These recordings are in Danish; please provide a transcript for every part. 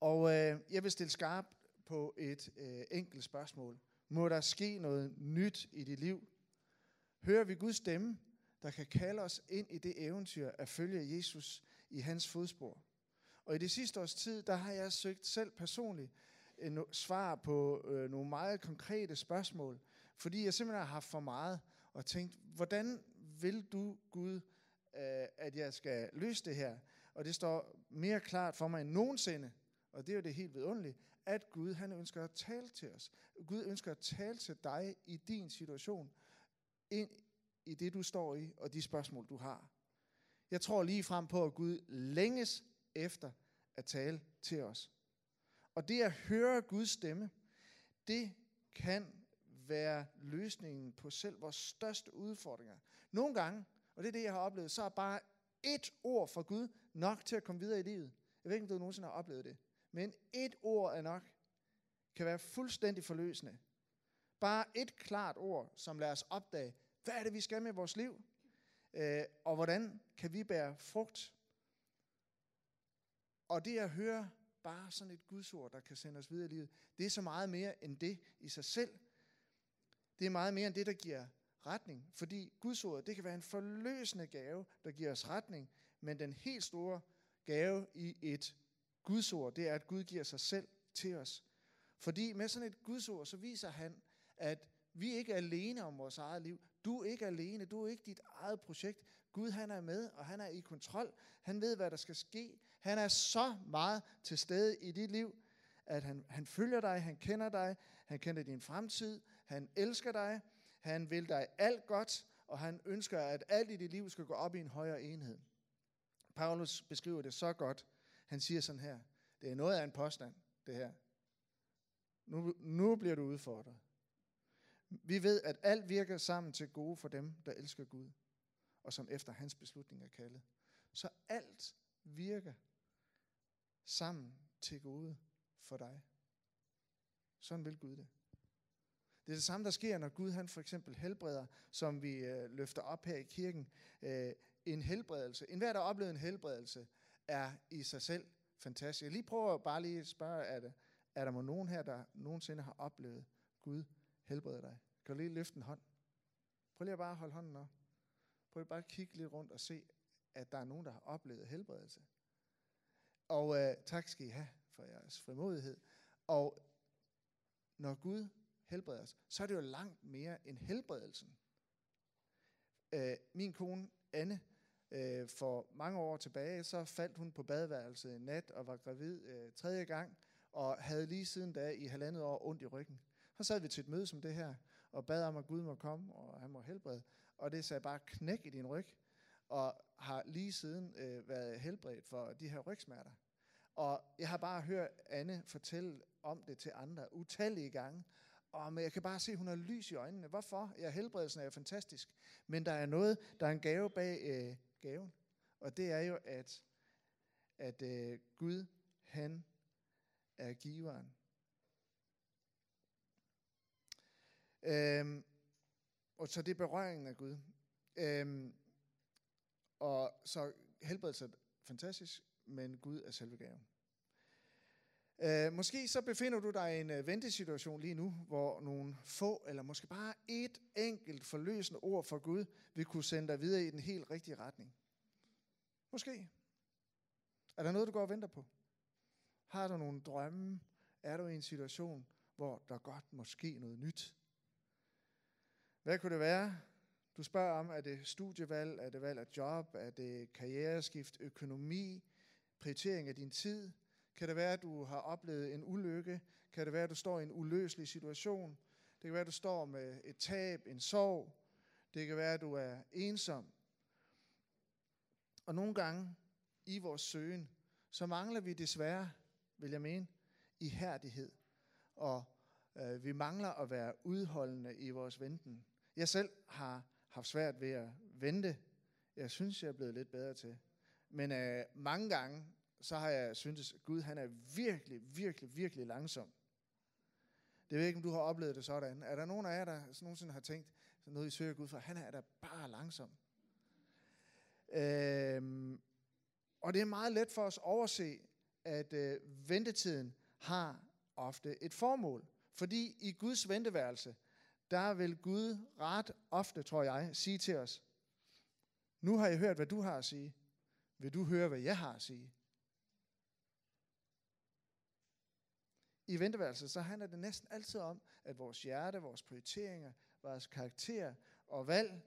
Og øh, jeg vil stille skarp på et øh, enkelt spørgsmål. Må der ske noget nyt i dit liv? Hører vi Guds stemme, der kan kalde os ind i det eventyr at følge Jesus i hans fodspor? Og i det sidste års tid, der har jeg søgt selv personligt øh, en svar på øh, nogle meget konkrete spørgsmål, fordi jeg simpelthen har haft for meget og tænkt, hvordan vil du, Gud, øh, at jeg skal løse det her? Og det står mere klart for mig end nogensinde, og det er jo det helt vidunderlige, at Gud han ønsker at tale til os. Gud ønsker at tale til dig i din situation, ind i det du står i, og de spørgsmål du har. Jeg tror lige frem på, at Gud længes efter at tale til os. Og det at høre Guds stemme, det kan være løsningen på selv vores største udfordringer. Nogle gange, og det er det, jeg har oplevet, så er bare et ord fra Gud nok til at komme videre i livet. Jeg ved ikke, om du nogensinde har oplevet det. Men et ord er nok. Kan være fuldstændig forløsende. Bare et klart ord, som lader os opdage, hvad er det, vi skal med vores liv? Øh, og hvordan kan vi bære frugt? Og det at høre bare sådan et gudsord, der kan sende os videre i livet, det er så meget mere end det i sig selv. Det er meget mere end det, der giver retning. Fordi gudsordet, det kan være en forløsende gave, der giver os retning, men den helt store gave i et Guds ord, det er, at Gud giver sig selv til os. Fordi med sådan et gudsord, så viser han, at vi ikke er alene om vores eget liv. Du er ikke alene, du er ikke dit eget projekt. Gud han er med, og han er i kontrol. Han ved, hvad der skal ske. Han er så meget til stede i dit liv, at han, han følger dig, han kender dig, han kender din fremtid, han elsker dig, han vil dig alt godt, og han ønsker, at alt i dit liv skal gå op i en højere enhed. Paulus beskriver det så godt. Han siger sådan her, det er noget af en påstand, det her. Nu, nu bliver du udfordret. Vi ved, at alt virker sammen til gode for dem, der elsker Gud, og som efter hans beslutning er kaldet. Så alt virker sammen til gode for dig. Sådan vil Gud det. Det er det samme, der sker, når Gud han for eksempel helbreder, som vi øh, løfter op her i kirken. Øh, en helbredelse. En hver, der oplever en helbredelse, er i sig selv fantastisk. Jeg lige prøver bare lige at spørge, er, der, er der nogen her, der nogensinde har oplevet Gud helbrede dig? Kan du lige løfte en hånd? Prøv lige at bare holde hånden op. Prøv lige bare at kigge lidt rundt og se, at der er nogen, der har oplevet helbredelse. Og øh, tak skal I have for jeres frimodighed. Og når Gud helbreder os, så er det jo langt mere end helbredelsen. Øh, min kone Anne, øh, for mange år tilbage, så faldt hun på badeværelset en nat og var gravid øh, tredje gang, og havde lige siden da i halvandet år ondt i ryggen. Så sad vi til et møde som det her, og bad om, at Gud må komme, og han må helbrede. Og det sagde bare knæk i din ryg, og har lige siden øh, været helbredt for de her rygsmerter. Og jeg har bare hørt Anne fortælle om det til andre utallige gange, og men jeg kan bare se, at hun har lys i øjnene. Hvorfor? Ja, helbredelsen er jo fantastisk. Men der er noget, der er en gave bag øh, gaven. Og det er jo, at, at øh, Gud, han er giveren. Øhm, og så det er berøringen af Gud. Øhm, og så helbredelse er fantastisk, men Gud er selve gaven. Øh, måske så befinder du dig i en øh, ventesituation lige nu, hvor nogle få, eller måske bare et enkelt forløsende ord fra Gud, vil kunne sende dig videre i den helt rigtige retning. Måske. Er der noget, du går og venter på? Har du nogle drømme? Er du i en situation, hvor der godt måske noget nyt? Hvad kunne det være? Du spørger om, er det studievalg, er det valg af job, er det karriereskift, økonomi, prioritering af din tid? Kan det være, at du har oplevet en ulykke? Kan det være, at du står i en uløselig situation? Det kan være, at du står med et tab, en sorg. Det kan være, at du er ensom. Og nogle gange i vores søgen, så mangler vi desværre vil jeg mene. Ihærdighed. Og øh, vi mangler at være udholdende i vores venten. Jeg selv har haft svært ved at vente. Jeg synes, jeg er blevet lidt bedre til. Men øh, mange gange, så har jeg syntes, at Gud han er virkelig, virkelig, virkelig langsom. Det ved ikke, om du har oplevet det sådan. Er der nogen af jer, der nogensinde har tænkt, noget I søger Gud for, han er da bare langsom. Øhm, og det er meget let for os at overse, at øh, ventetiden har ofte et formål. Fordi i Guds venteværelse, der vil Gud ret ofte, tror jeg, sige til os, nu har jeg hørt, hvad du har at sige. Vil du høre, hvad jeg har at sige? I venteværelset, så handler det næsten altid om, at vores hjerte, vores prioriteringer, vores karakter og valg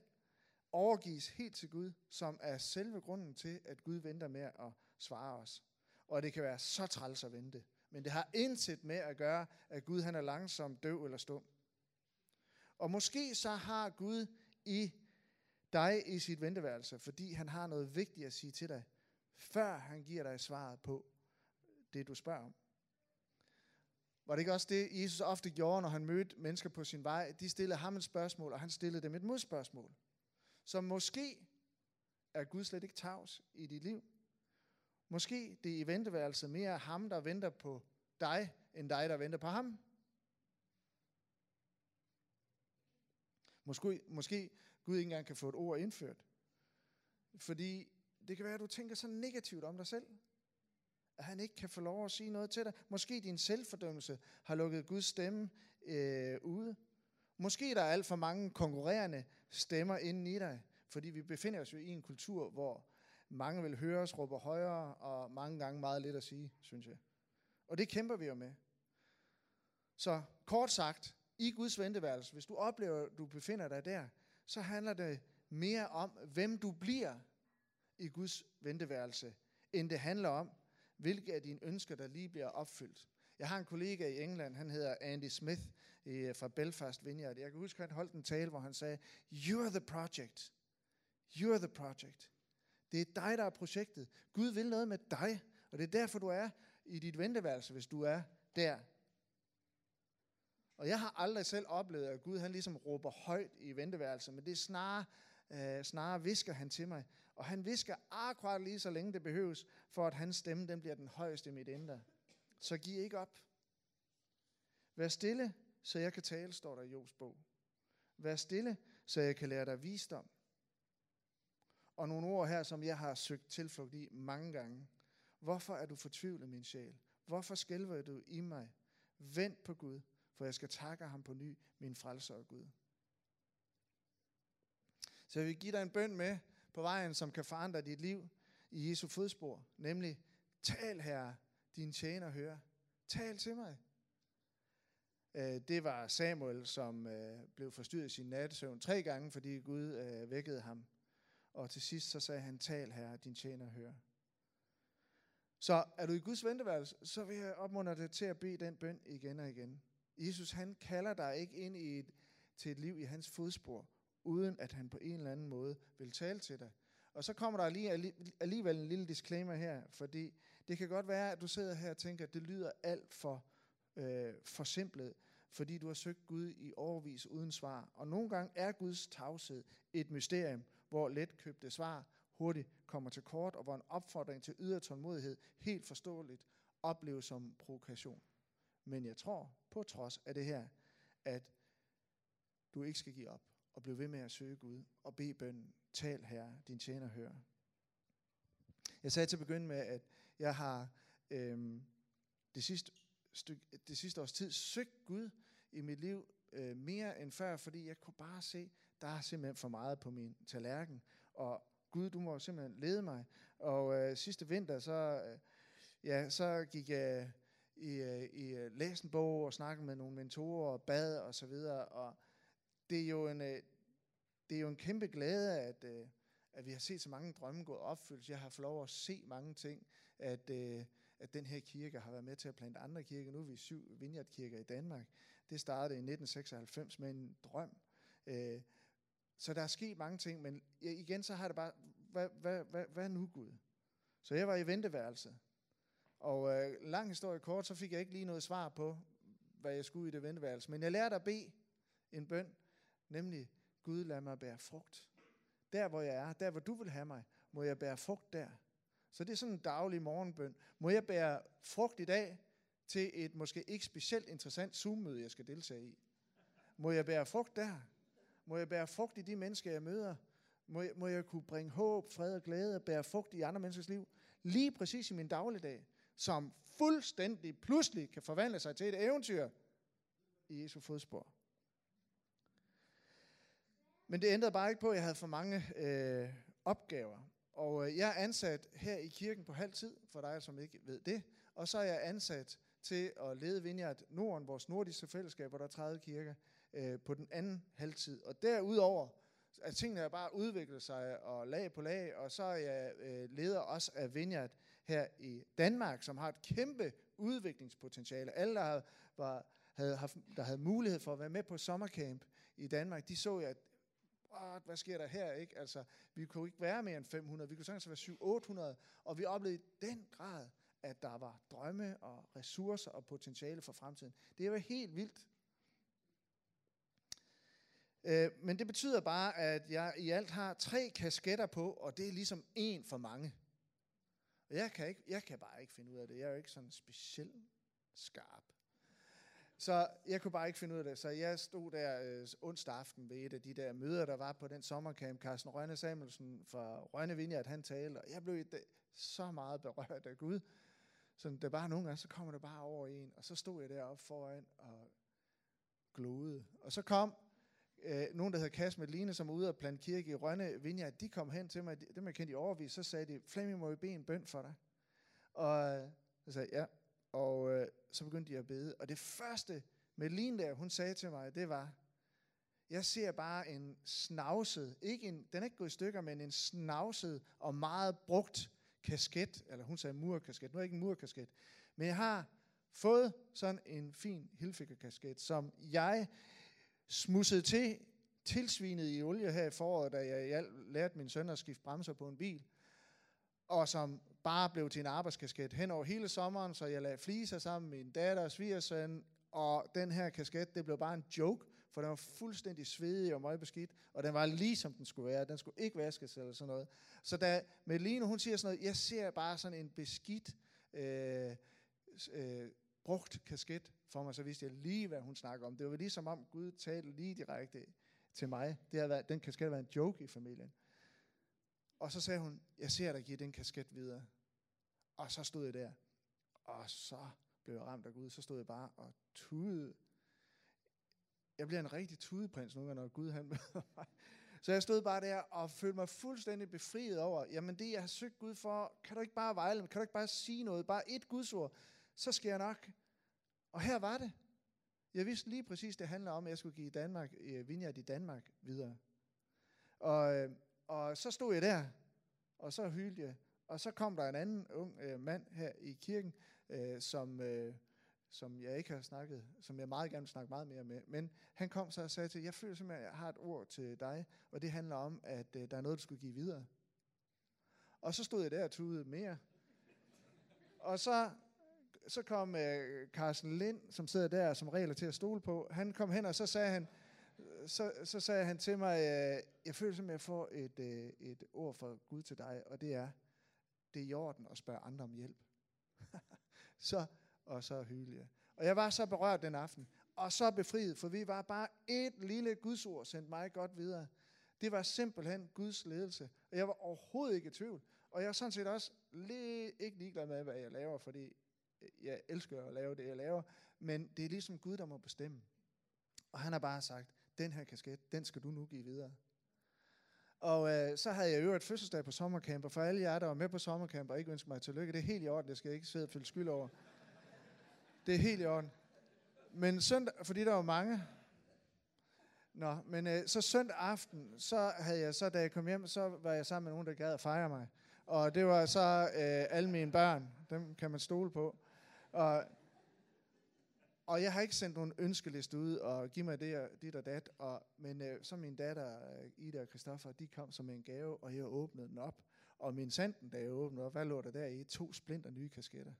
overgives helt til Gud, som er selve grunden til, at Gud venter med at svare os. Og det kan være så træls at vente. Men det har intet med at gøre, at Gud han er langsom, døv eller stum. Og måske så har Gud i dig i sit venteværelse, fordi han har noget vigtigt at sige til dig, før han giver dig svaret på det, du spørger om. Var det ikke også det, Jesus ofte gjorde, når han mødte mennesker på sin vej? De stillede ham et spørgsmål, og han stillede dem et modspørgsmål. Så måske er Gud slet ikke tavs i dit liv. Måske det er i venteværelset mere ham, der venter på dig, end dig, der venter på ham. Måske, måske Gud ikke engang kan få et ord indført. Fordi det kan være, at du tænker så negativt om dig selv at han ikke kan få lov at sige noget til dig. Måske din selvfordømmelse har lukket Guds stemme øh, ude. Måske der er alt for mange konkurrerende stemmer inden i dig, fordi vi befinder os jo i en kultur, hvor mange vil høre os råbe højere, og mange gange meget lidt at sige, synes jeg. Og det kæmper vi jo med. Så kort sagt, i Guds venteværelse, hvis du oplever, at du befinder dig der, så handler det mere om, hvem du bliver i Guds venteværelse, end det handler om, hvilke af dine ønsker, der lige bliver opfyldt. Jeg har en kollega i England, han hedder Andy Smith øh, fra Belfast Vineyard. Jeg kan huske, at han holdt en tale, hvor han sagde, You are the project. You are the project. Det er dig, der er projektet. Gud vil noget med dig, og det er derfor, du er i dit venteværelse, hvis du er der. Og jeg har aldrig selv oplevet, at Gud han ligesom råber højt i venteværelset, men det er snarere, øh, snarere visker han til mig. Og han visker akkurat lige så længe det behøves, for at hans stemme den bliver den højeste i mit indre. Så giv ikke op. Vær stille, så jeg kan tale, står der i Jobs bog. Vær stille, så jeg kan lære dig visdom. Og nogle ord her, som jeg har søgt tilflugt i mange gange. Hvorfor er du fortvivlet, min sjæl? Hvorfor skælver du i mig? Vent på Gud, for jeg skal takke ham på ny, min frelser og Gud. Så jeg vil give dig en bøn med på vejen, som kan forandre dit liv i Jesu fodspor. Nemlig, tal her, din tjener hører. Tal til mig. Øh, det var Samuel, som øh, blev forstyrret i sin nattesøvn tre gange, fordi Gud øh, vækkede ham. Og til sidst så sagde han, tal her, din tjener hører. Så er du i Guds venteværelse, så vil jeg opmuntre dig til at bede den bøn igen og igen. Jesus, han kalder dig ikke ind i et, til et liv i hans fodspor, uden at han på en eller anden måde vil tale til dig. Og så kommer der lige, alligevel en lille disclaimer her, fordi det kan godt være, at du sidder her og tænker, at det lyder alt for øh, forsimplet, fordi du har søgt Gud i overvis uden svar. Og nogle gange er Guds tavshed et mysterium, hvor letkøbte svar hurtigt kommer til kort, og hvor en opfordring til ydre tålmodighed helt forståeligt opleves som provokation. Men jeg tror, på trods af det her, at du ikke skal give op og blive ved med at søge Gud og bede bøn. Tal her, din tjener hører. Jeg sagde til at begynde med, at jeg har øhm, det, sidste stykke, det sidste års tid søgt Gud i mit liv øh, mere end før, fordi jeg kunne bare se, der er simpelthen for meget på min tallerken, og Gud, du må simpelthen lede mig. Og øh, sidste vinter, så, øh, ja, så gik jeg i, øh, i øh, læsen bog og snakkede med nogle mentorer og bad og så videre, og det er jo en, øh, det er jo en kæmpe glæde, at, øh, at vi har set så mange drømme gå opfyldt. Jeg har fået lov at se mange ting, at, øh, at den her kirke har været med til at plante andre kirker. Nu er vi syv vineyardkirker i Danmark. Det startede i 1996 med en drøm. Øh, så der er sket mange ting, men igen så har det bare, hvad, hvad, hvad, hvad nu Gud? Så jeg var i venteværelset, Og øh, lang historie kort, så fik jeg ikke lige noget svar på, hvad jeg skulle i det venteværelse. Men jeg lærte at bede en bøn, nemlig, Gud lad mig bære frugt. Der hvor jeg er, der hvor du vil have mig, må jeg bære frugt der. Så det er sådan en daglig morgenbøn. Må jeg bære frugt i dag til et måske ikke specielt interessant Zoom-møde, jeg skal deltage i? Må jeg bære frugt der? Må jeg bære frugt i de mennesker, jeg møder? Må jeg, må jeg kunne bringe håb, fred og glæde og bære frugt i andre menneskers liv? Lige præcis i min dagligdag, som fuldstændig pludselig kan forvandle sig til et eventyr i Jesu fodspor. Men det ændrede bare ikke på, at jeg havde for mange øh, opgaver. Og øh, jeg er ansat her i kirken på halv tid, for dig som ikke ved det. Og så er jeg ansat til at lede Vineyard Norden, vores nordiske fællesskab, hvor der er 30 kirker, øh, på den anden halvtid. Og derudover er tingene bare udviklet sig og lag på lag, og så er jeg øh, leder også af Vineyard her i Danmark, som har et kæmpe udviklingspotentiale. Alle, der havde, var, havde, haft, der havde mulighed for at være med på sommercamp i Danmark, de så at what, hvad sker der her? Ikke? Altså, vi kunne ikke være mere end 500, vi kunne sagtens være 700-800, og vi oplevede i den grad, at der var drømme og ressourcer og potentiale for fremtiden. Det var helt vildt. Øh, men det betyder bare, at jeg i alt har tre kasketter på, og det er ligesom en for mange. Og jeg kan, ikke, jeg kan bare ikke finde ud af det. Jeg er jo ikke sådan specielt skarp. Så jeg kunne bare ikke finde ud af det. Så jeg stod der øh, onsdag aften ved et af de der møder, der var på den sommercamp. Carsten Rønne Samuelsen fra Rønne Vineyard, han talte, og jeg blev så meget berørt af Gud. Så det bare nogle gange, så kommer det bare over en, og så stod jeg deroppe foran og glodede. Og så kom øh, nogen, der hedder Kas Medline, som var ude og plante kirke i Rønne Vineyard, de kom hen til mig, dem jeg kendte i overvis, så sagde de, Flemming, må vi bede en bøn for dig? Og øh, så sagde jeg, ja. Og øh, så begyndte de at bede. Og det første, Melin der, hun sagde til mig, det var, jeg ser bare en snavset, ikke en, den er ikke gået i stykker, men en snavset og meget brugt kasket, eller hun sagde murkasket, nu er jeg ikke en murkasket, men jeg har fået sådan en fin hilfigerkasket, som jeg smussede til, tilsvinet i olie her i foråret, da jeg lærte min søn at skifte bremser på en bil, og som bare blev til en arbejdskasket hen over hele sommeren, så jeg lagde fliser sammen med min datter og svigersøn, og den her kasket, det blev bare en joke, for den var fuldstændig svedig og møgbeskidt, og den var lige som den skulle være. Den skulle ikke vaskes eller sådan noget. Så da Melina, hun siger sådan noget, jeg ser bare sådan en beskidt, øh, øh, brugt kasket for mig, så vidste jeg lige, hvad hun snakker om. Det var ligesom om Gud talte lige direkte til mig. Det har været, den kasket været en joke i familien. Og så sagde hun, jeg ser dig give den kasket videre. Og så stod jeg der. Og så blev jeg ramt af Gud. Så stod jeg bare og tudede. Jeg bliver en rigtig tudeprins nogle gange, når Gud han mig. Så jeg stod bare der og følte mig fuldstændig befriet over, jamen det, jeg har søgt Gud for, kan du ikke bare vejle Kan du ikke bare sige noget? Bare et Gudsord, så skal jeg nok og her var det. Jeg vidste lige præcis, det handler om, at jeg skulle give Danmark, øh, Vineyard i Danmark videre. Og, øh, og så stod jeg der, og så hyldte jeg. Og så kom der en anden ung øh, mand her i kirken, øh, som, øh, som jeg ikke har snakket, som jeg meget gerne vil snakke meget mere med. Men han kom så og sagde til, jeg føler simpelthen, at jeg har et ord til dig, og det handler om, at øh, der er noget, du skulle give videre. Og så stod jeg der og tudede mere. Og så så kom øh, Carsten Lind, som sidder der, som regel til at stole på, han kom hen, og så sagde han, så, så sagde han til mig, øh, jeg føler som, jeg får et, øh, et ord fra Gud til dig, og det er, det er i orden at spørge andre om hjælp. så, og så hylde jeg. Og jeg var så berørt den aften, og så befriet, for vi var bare et lille Gudsord, sendt mig godt videre. Det var simpelthen Guds ledelse, og jeg var overhovedet ikke i tvivl. Og jeg er sådan set også lige, ikke ligeglad med, hvad jeg laver, fordi øh, jeg elsker at lave det, jeg laver, men det er ligesom Gud, der må bestemme. Og han har bare sagt, den her kasket, den skal du nu give videre. Og øh, så havde jeg jo fødselsdag på sommercamp, og for alle jer, der var med på sommercamp og ikke ønsker mig tillykke, det er helt i orden, det skal jeg ikke sidde og følge skyld over. Det er helt i orden. Men søndag, fordi der var mange, Nå, men øh, så søndag aften, så havde jeg så, da jeg kom hjem, så var jeg sammen med nogen, der gad at fejre mig. Og det var så øh, alle mine børn, dem kan man stole på. Og, og jeg har ikke sendt nogen ønskeliste ud og giv mig det og dit og dat. Og, men øh, så min datter, øh, Ida og Christoffer, de kom som en gave, og jeg åbnede den op. Og min sanden, da jeg åbnede op, hvad lå der der i? To splinter nye kasketter.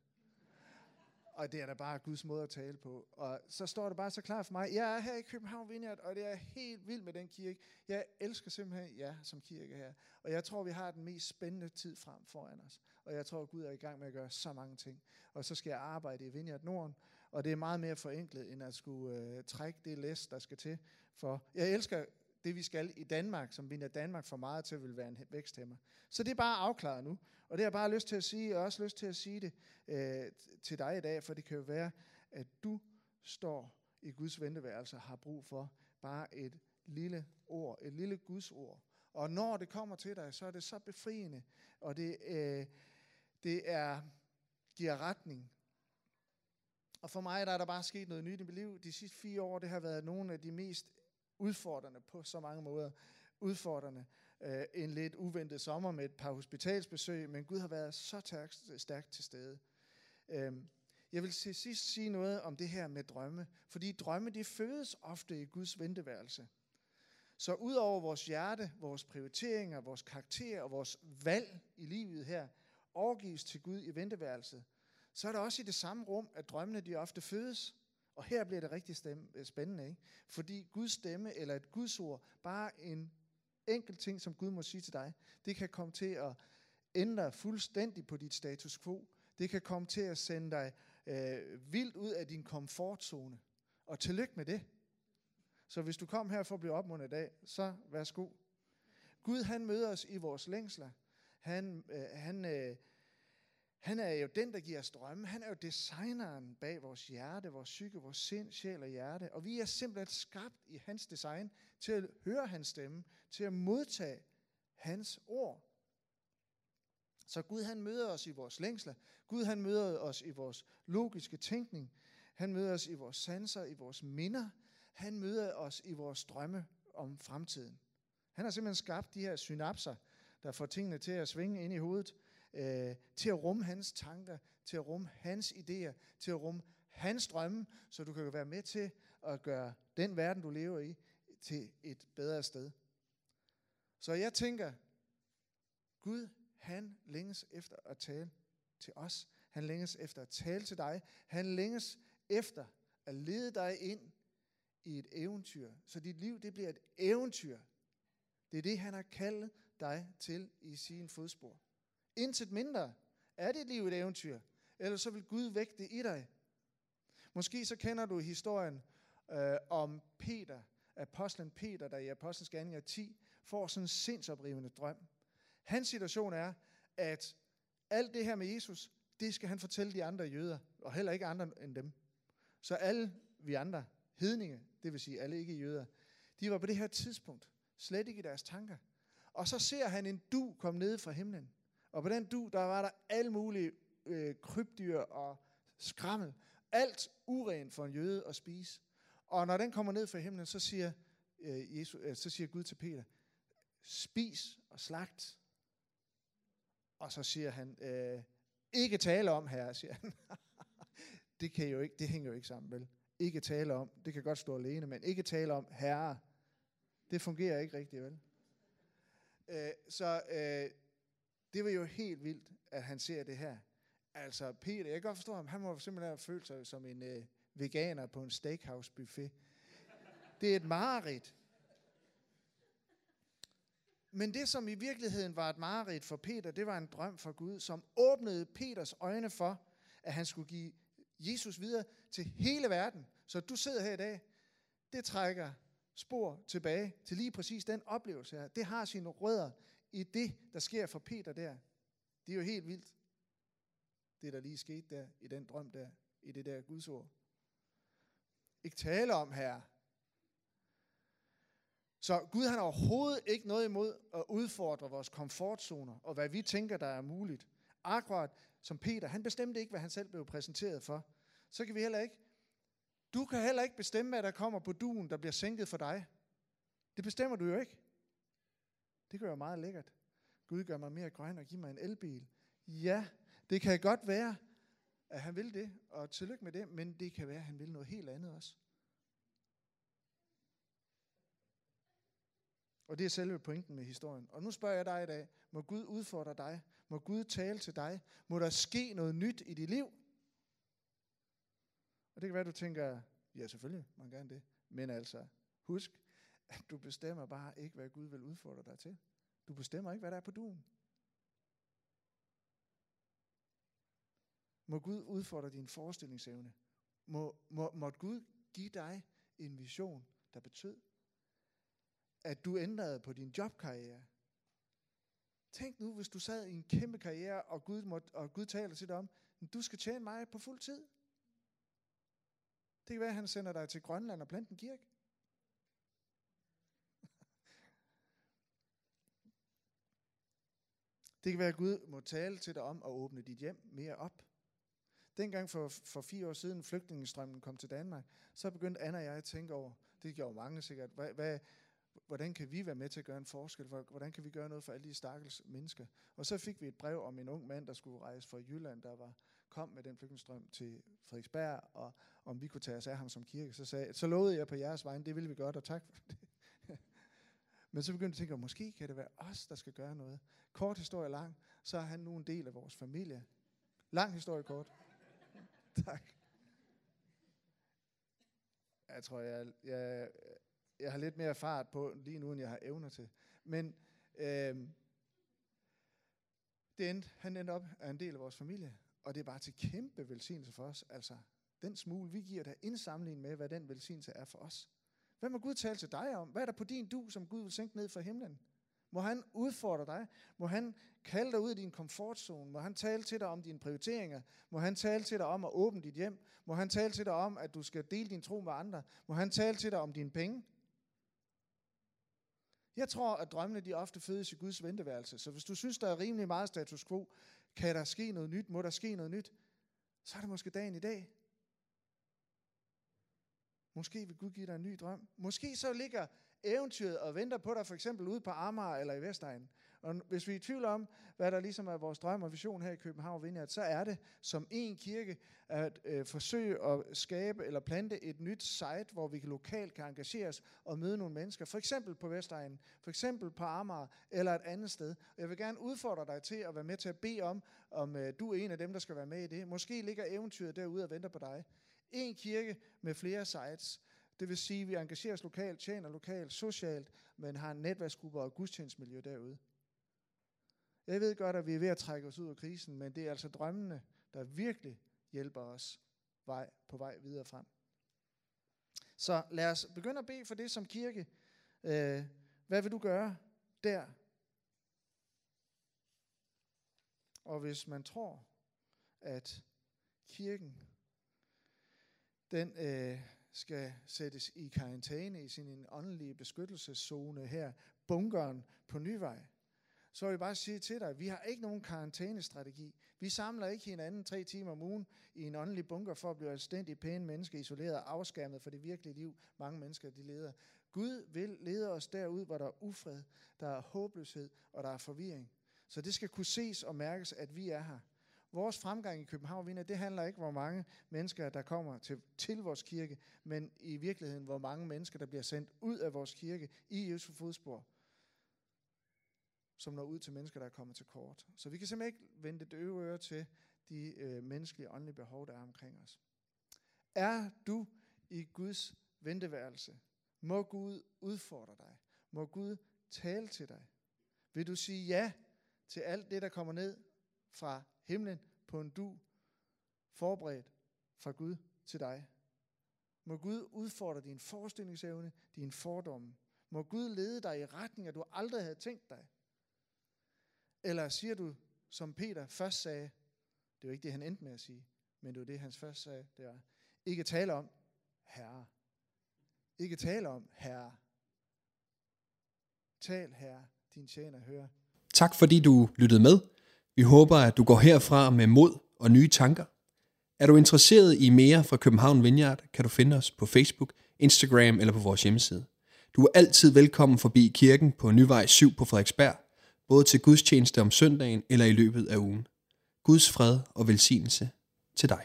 Og det er da bare Guds måde at tale på. Og så står det bare så klart for mig, jeg er her i København Vineyard, og det er helt vild med den kirke. Jeg elsker simpelthen jer som kirke her. Og jeg tror, vi har den mest spændende tid frem foran os. Og jeg tror, Gud er i gang med at gøre så mange ting. Og så skal jeg arbejde i Vineyard Norden, og det er meget mere forenklet, end at skulle øh, trække det læs, der skal til. For jeg elsker det, vi skal i Danmark, som vinder Danmark for meget til, vil være en væksthæmmer. Så det er bare afklaret nu. Og det har jeg bare lyst til at sige, og også lyst til at sige det øh, til dig i dag, for det kan jo være, at du står i Guds venteværelse og har brug for bare et lille ord, et lille Guds ord. Og når det kommer til dig, så er det så befriende, og det, øh, det er, giver retning. Og for mig der er der bare sket noget nyt i mit liv. De sidste fire år, det har været nogle af de mest udfordrende på så mange måder. Udfordrende. Øh, en lidt uventet sommer med et par hospitalsbesøg, men Gud har været så stærkt til stede. Øh, jeg vil til sidst sige noget om det her med drømme, fordi drømme de fødes ofte i Guds venteværelse. Så ud over vores hjerte, vores prioriteringer, vores karakter og vores valg i livet her, overgives til Gud i venteværelset, så er det også i det samme rum, at drømmene de ofte fødes. Og her bliver det rigtig stemme, øh, spændende, ikke? fordi Guds stemme eller et Guds ord, bare en enkelt ting, som Gud må sige til dig, det kan komme til at ændre fuldstændig på dit status quo. Det kan komme til at sende dig øh, vildt ud af din komfortzone. Og tillykke med det. Så hvis du kom her for at blive opmuntret i dag, så værsgo. Gud han møder os i vores længsler. Han, øh, han øh, han er jo den, der giver os drømme. Han er jo designeren bag vores hjerte, vores psyke, vores sind, sjæl og hjerte. Og vi er simpelthen skabt i hans design til at høre hans stemme, til at modtage hans ord. Så Gud han møder os i vores længsler. Gud han møder os i vores logiske tænkning. Han møder os i vores sanser, i vores minder. Han møder os i vores drømme om fremtiden. Han har simpelthen skabt de her synapser, der får tingene til at svinge ind i hovedet øh, til at rumme hans tanker, til at rumme hans idéer, til at rumme hans drømme, så du kan være med til at gøre den verden, du lever i, til et bedre sted. Så jeg tænker, Gud, han længes efter at tale til os. Han længes efter at tale til dig. Han længes efter at lede dig ind i et eventyr. Så dit liv, det bliver et eventyr. Det er det, han har kaldet dig til i sin fodspor. Intet mindre. Er dit liv et eventyr? Eller så vil Gud vække det i dig. Måske så kender du historien øh, om Peter, apostlen Peter, der i Apostlenes Gerninger 10 får sådan en sindsoprivende drøm. Hans situation er, at alt det her med Jesus, det skal han fortælle de andre jøder, og heller ikke andre end dem. Så alle vi andre, hedninge, det vil sige alle ikke jøder, de var på det her tidspunkt slet ikke i deres tanker. Og så ser han en du komme ned fra himlen. Og på den du, der var der alle mulige øh, krybdyr og skrammel. Alt urent for en jøde at spise. Og når den kommer ned fra himlen, så siger, øh, Jesus, øh, så siger Gud til Peter, spis og slagt. Og så siger han, øh, ikke tale om, her, siger han. det, kan jo ikke, det hænger jo ikke sammen, vel? Ikke tale om, det kan godt stå alene, men ikke tale om, herre. Det fungerer ikke rigtigt, vel? Øh, så øh, det var jo helt vildt, at han ser det her. Altså, Peter, jeg kan godt forstå ham, han må simpelthen have følt sig som en øh, veganer på en steakhouse buffet. Det er et mareridt. Men det, som i virkeligheden var et mareridt for Peter, det var en drøm fra Gud, som åbnede Peters øjne for, at han skulle give Jesus videre til hele verden. Så du sidder her i dag, det trækker spor tilbage til lige præcis den oplevelse her. Det har sine rødder i det, der sker for Peter der. Det er jo helt vildt, det der lige skete der, i den drøm der, i det der Guds ord. Ikke tale om her. Så Gud han har overhovedet ikke noget imod at udfordre vores komfortzoner, og hvad vi tænker, der er muligt. Akkurat som Peter, han bestemte ikke, hvad han selv blev præsenteret for. Så kan vi heller ikke. Du kan heller ikke bestemme, hvad der kommer på duen, der bliver sænket for dig. Det bestemmer du jo ikke. Det kan være meget lækkert. Gud gør mig mere grøn og giver mig en elbil. Ja, det kan godt være, at han vil det, og tillykke med det, men det kan være, at han vil noget helt andet også. Og det er selve pointen med historien. Og nu spørger jeg dig i dag, må Gud udfordre dig? Må Gud tale til dig? Må der ske noget nyt i dit liv? Og det kan være, du tænker, ja selvfølgelig, man gerne det. Men altså, husk, at du bestemmer bare ikke, hvad Gud vil udfordre dig til. Du bestemmer ikke, hvad der er på duen. Må Gud udfordre din forestillingsevne. Må, må, måtte Gud give dig en vision, der betød, at du ændrede på din jobkarriere. Tænk nu, hvis du sad i en kæmpe karriere, og Gud, må, og Gud taler til dig om, at du skal tjene mig på fuld tid. Det kan være, at han sender dig til Grønland og plante en kirke. Det kan være, at Gud må tale til dig om at åbne dit hjem mere op. Dengang for, for fire år siden flygtningestrømmen kom til Danmark, så begyndte Anna og jeg at tænke over, det gjorde mange sikkert, hvad, hvad, hvordan kan vi være med til at gøre en forskel? Hvordan kan vi gøre noget for alle de stakkels mennesker? Og så fik vi et brev om en ung mand, der skulle rejse fra Jylland, der var kom med den flygtningestrøm til Frederiksberg, og om vi kunne tage os af ham som kirke. Så, sagde, så lovede jeg på jeres vegne, det ville vi godt, og tak for det. Men så begyndte jeg at tænke, måske kan det være os, der skal gøre noget. Kort historie lang, så er han nu en del af vores familie. Lang historie kort. tak. Jeg tror, jeg, jeg, jeg har lidt mere fart på lige nu, end jeg har evner til. Men øh, det endte, han endte op af en del af vores familie, og det er bare til kæmpe velsignelse for os. Altså, den smule, vi giver der indsamling med, hvad den velsignelse er for os. Hvad må Gud tale til dig om? Hvad er der på din du, som Gud vil sænke ned fra himlen? Må han udfordre dig? Må han kalde dig ud af din komfortzone? Må han tale til dig om dine prioriteringer? Må han tale til dig om at åbne dit hjem? Må han tale til dig om, at du skal dele din tro med andre? Må han tale til dig om dine penge? Jeg tror, at drømmene de ofte fødes i Guds venteværelse. Så hvis du synes, der er rimelig meget status quo, kan der ske noget nyt, må der ske noget nyt, så er det måske dagen i dag. Måske vil Gud give dig en ny drøm. Måske så ligger eventyret og venter på dig, for eksempel ude på Amager eller i Vestegnen. Og hvis vi er i tvivl om, hvad der ligesom er vores drøm og vision her i København Vineyard, så er det som en kirke at øh, forsøge at skabe eller plante et nyt site, hvor vi lokalt kan engagere os og møde nogle mennesker. For eksempel på Vestegnen, for eksempel på Amager eller et andet sted. Jeg vil gerne udfordre dig til at være med til at bede om, om øh, du er en af dem, der skal være med i det. Måske ligger eventyret derude og venter på dig. En kirke med flere sites. Det vil sige, at vi engagerer os lokalt, tjener lokalt, socialt, men har en netværksgruppe og gudstjenestmiljø derude. Jeg ved godt, at vi er ved at trække os ud af krisen, men det er altså drømmene, der virkelig hjælper os vej, på vej videre frem. Så lad os begynde at bede for det som kirke. Øh, hvad vil du gøre der? Og hvis man tror, at kirken den øh, skal sættes i karantæne i sin åndelige beskyttelseszone her, bunkeren på Nyvej, så vil jeg bare sige til dig, vi har ikke nogen karantænestrategi. Vi samler ikke hinanden tre timer om ugen i en åndelig bunker for at blive anstændig pæne mennesker, isoleret og afskærmet for det virkelige liv, mange mennesker de leder. Gud vil lede os derud, hvor der er ufred, der er håbløshed og der er forvirring. Så det skal kunne ses og mærkes, at vi er her. Vores fremgang i København Vinder, det handler ikke, hvor mange mennesker, der kommer til, til vores kirke, men i virkeligheden, hvor mange mennesker, der bliver sendt ud af vores kirke i Jesu fodspor som når ud til mennesker, der er kommet til kort. Så vi kan simpelthen ikke vende det øve øre til de øh, menneskelige åndelige behov, der er omkring os. Er du i Guds venteværelse? Må Gud udfordre dig? Må Gud tale til dig? Vil du sige ja til alt det, der kommer ned fra himlen på en du, forberedt fra Gud til dig? Må Gud udfordre din forestillingsevne, din fordomme. Må Gud lede dig i retninger, du aldrig havde tænkt dig. Eller siger du, som Peter først sagde, det var ikke det, han endte med at sige, men det var det, han først sagde, det var, ikke tale om, herre. Ikke tale om, herre. Tal, herre, din tjener hører. Tak fordi du lyttede med. Vi håber, at du går herfra med mod og nye tanker. Er du interesseret i mere fra København Vineyard, kan du finde os på Facebook, Instagram eller på vores hjemmeside. Du er altid velkommen forbi kirken på Nyvej 7 på Frederiksberg både til gudstjeneste om søndagen eller i løbet af ugen. Guds fred og velsignelse til dig.